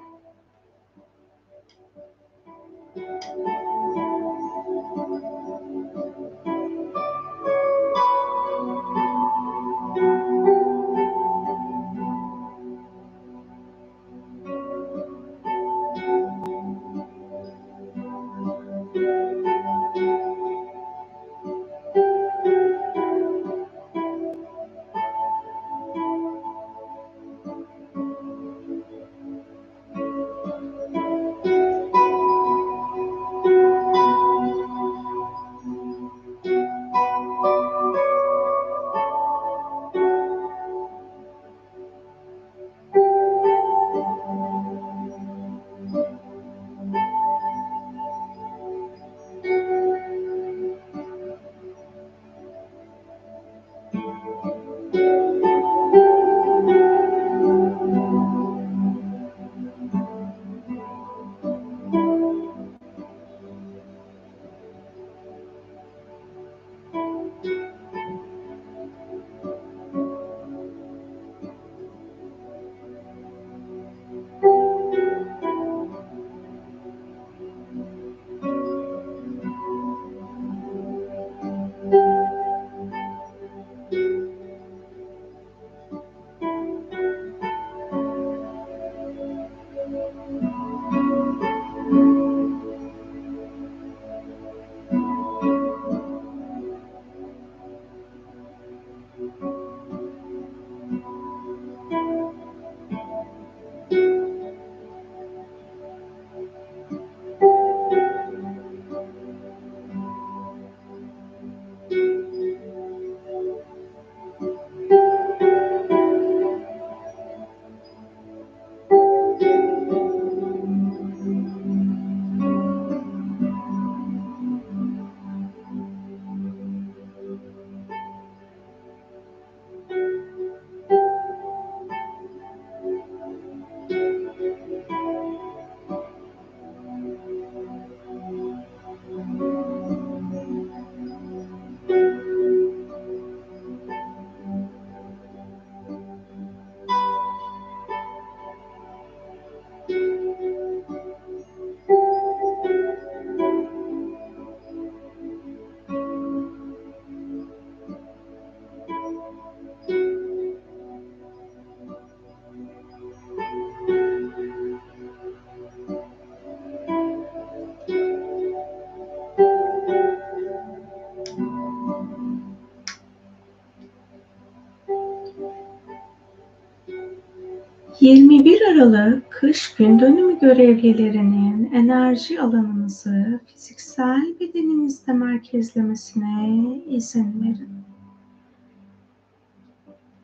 21 Aralık kış gün dönümü görevlilerinin enerji alanınızı fiziksel bedeninizde merkezlemesine izin verin.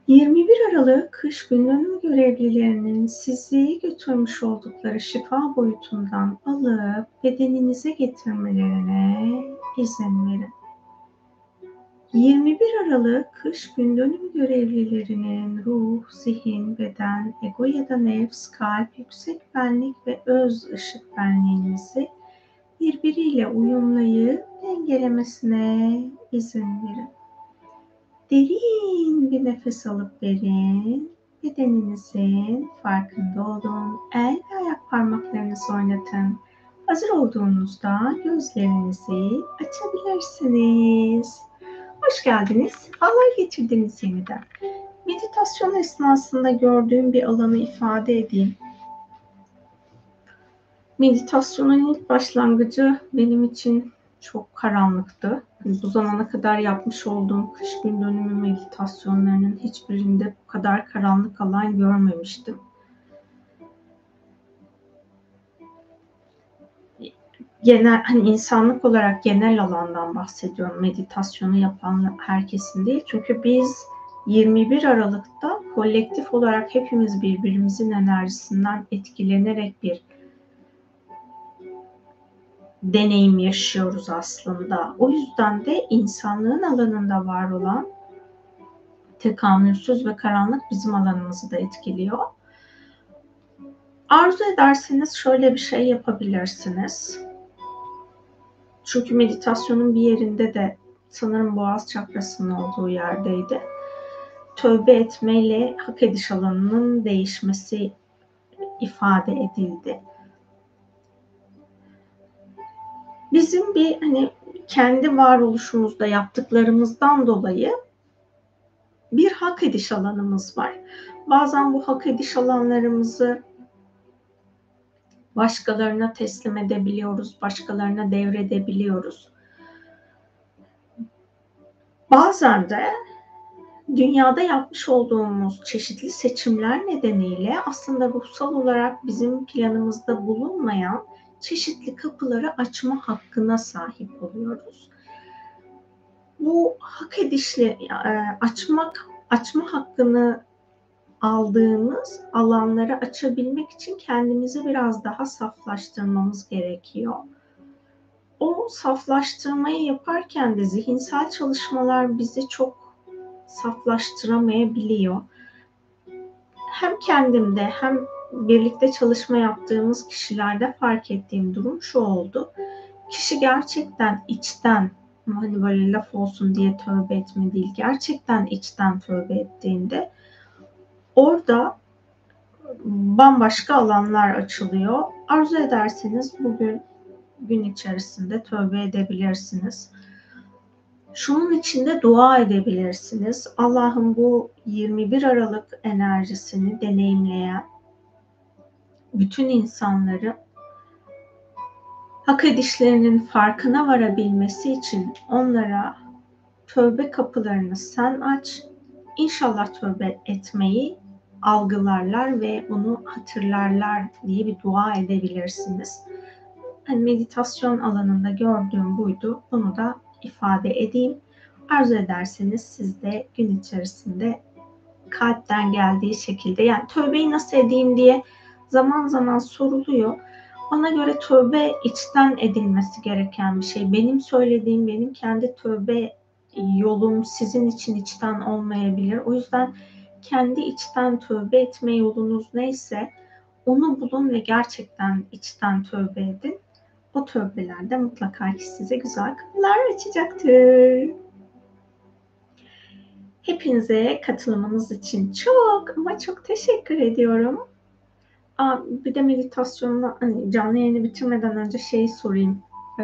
21 Aralık kış gün dönümü görevlilerinin sizi götürmüş oldukları şifa boyutundan alıp bedeninize getirmelerine izin verin. 21 Aralık kış gün dönüm görevlilerinin ruh, zihin, beden, ego ya da nefs, kalp, yüksek benlik ve öz ışık benliğinizi birbiriyle uyumlayıp dengelemesine izin verin. Derin bir nefes alıp verin. Bedeninizin farkında olun. El ve ayak parmaklarınızı oynatın. Hazır olduğunuzda gözlerinizi açabilirsiniz. Hoş geldiniz. Allah getirdiniz yeniden. Meditasyon esnasında gördüğüm bir alanı ifade edeyim. Meditasyonun ilk başlangıcı benim için çok karanlıktı. Bu zamana kadar yapmış olduğum kış gün dönümü meditasyonlarının hiçbirinde bu kadar karanlık alan görmemiştim. Genel hani insanlık olarak genel alandan bahsediyorum. Meditasyonu yapan herkesin değil. Çünkü biz 21 Aralık'ta kolektif olarak hepimiz birbirimizin enerjisinden etkilenerek bir deneyim yaşıyoruz aslında. O yüzden de insanlığın alanında var olan tekamülsüz ve karanlık bizim alanımızı da etkiliyor. Arzu ederseniz şöyle bir şey yapabilirsiniz. Çünkü meditasyonun bir yerinde de sanırım boğaz çakrasının olduğu yerdeydi. Tövbe etmeyle hak ediş alanının değişmesi ifade edildi. Bizim bir hani kendi varoluşumuzda yaptıklarımızdan dolayı bir hak ediş alanımız var. Bazen bu hak ediş alanlarımızı başkalarına teslim edebiliyoruz, başkalarına devredebiliyoruz. Bazen de dünyada yapmış olduğumuz çeşitli seçimler nedeniyle aslında ruhsal olarak bizim planımızda bulunmayan çeşitli kapıları açma hakkına sahip oluyoruz. Bu hak edişli e, açmak açma hakkını aldığımız alanları açabilmek için kendimizi biraz daha saflaştırmamız gerekiyor. O saflaştırmayı yaparken de zihinsel çalışmalar bizi çok saflaştıramayabiliyor. Hem kendimde hem birlikte çalışma yaptığımız kişilerde fark ettiğim durum şu oldu. Kişi gerçekten içten hani böyle laf olsun diye tövbe etme değil gerçekten içten tövbe ettiğinde Orada bambaşka alanlar açılıyor. Arzu ederseniz bugün gün içerisinde tövbe edebilirsiniz. Şunun içinde dua edebilirsiniz. Allah'ım bu 21 Aralık enerjisini deneyimleyen bütün insanları hak edişlerinin farkına varabilmesi için onlara tövbe kapılarını sen aç. İnşallah tövbe etmeyi algılarlar ve bunu hatırlarlar diye bir dua edebilirsiniz. Yani meditasyon alanında gördüğüm buydu. Bunu da ifade edeyim. Arzu ederseniz siz de gün içerisinde kalpten geldiği şekilde yani tövbeyi nasıl edeyim diye zaman zaman soruluyor. Bana göre tövbe içten edilmesi gereken bir şey. Benim söylediğim, benim kendi tövbe yolum sizin için içten olmayabilir. O yüzden kendi içten tövbe etme yolunuz neyse onu bulun ve gerçekten içten tövbe edin. O tövbelerde mutlaka ki size güzel kapılar açacaktır. Hepinize katılımınız için çok ama çok teşekkür ediyorum. Aa, bir de meditasyonla hani canlı yayını bitirmeden önce şeyi sorayım. Ee,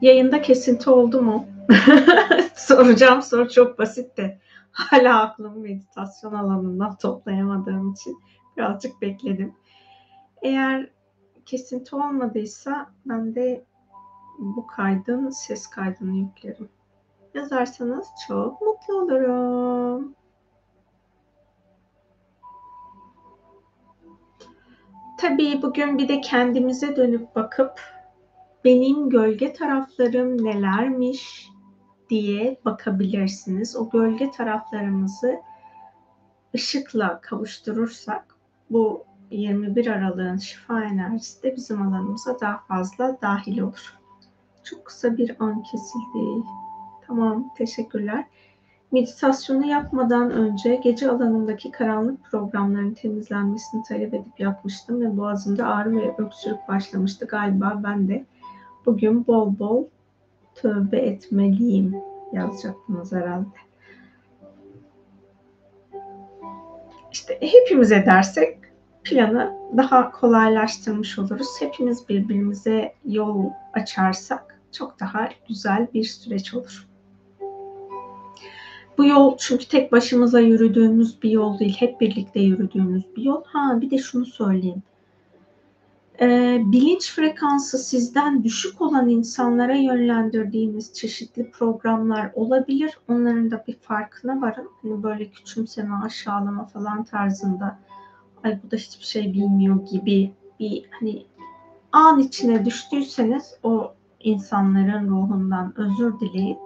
yayında kesinti oldu mu? Soracağım soru çok basit de hala aklımı meditasyon alanından toplayamadığım için birazcık bekledim. Eğer kesinti olmadıysa ben de bu kaydın ses kaydını yüklerim. yazarsanız çok mutlu olurum. Tabii bugün bir de kendimize dönüp bakıp benim gölge taraflarım nelermiş diye bakabilirsiniz. O gölge taraflarımızı ışıkla kavuşturursak bu 21 Aralık'ın şifa enerjisi de bizim alanımıza daha fazla dahil olur. Çok kısa bir an kesildi. Tamam, teşekkürler. Meditasyonu yapmadan önce gece alanındaki karanlık programların temizlenmesini talep edip yapmıştım ve boğazımda ağrı ve öksürük başlamıştı. Galiba ben de bugün bol bol tövbe etmeliyim yazacaktınız herhalde. İşte hepimiz edersek planı daha kolaylaştırmış oluruz. Hepimiz birbirimize yol açarsak çok daha güzel bir süreç olur. Bu yol çünkü tek başımıza yürüdüğümüz bir yol değil, hep birlikte yürüdüğümüz bir yol. Ha bir de şunu söyleyeyim. Ee, bilinç frekansı sizden düşük olan insanlara yönlendirdiğiniz çeşitli programlar olabilir. Onların da bir farkına varın. Hani böyle küçümseme, aşağılama falan tarzında ay bu da hiçbir şey bilmiyor gibi bir hani an içine düştüyseniz o insanların ruhundan özür dileyin.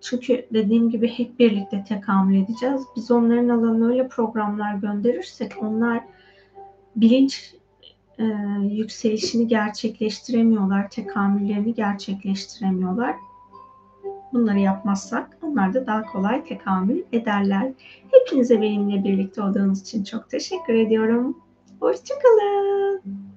Çünkü dediğim gibi hep birlikte tekamül edeceğiz. Biz onların alanına öyle programlar gönderirsek onlar bilinç e, yükselişini gerçekleştiremiyorlar, tekamüllerini gerçekleştiremiyorlar. Bunları yapmazsak onlar da daha kolay tekamül ederler. Hepinize benimle birlikte olduğunuz için çok teşekkür ediyorum. Hoşçakalın.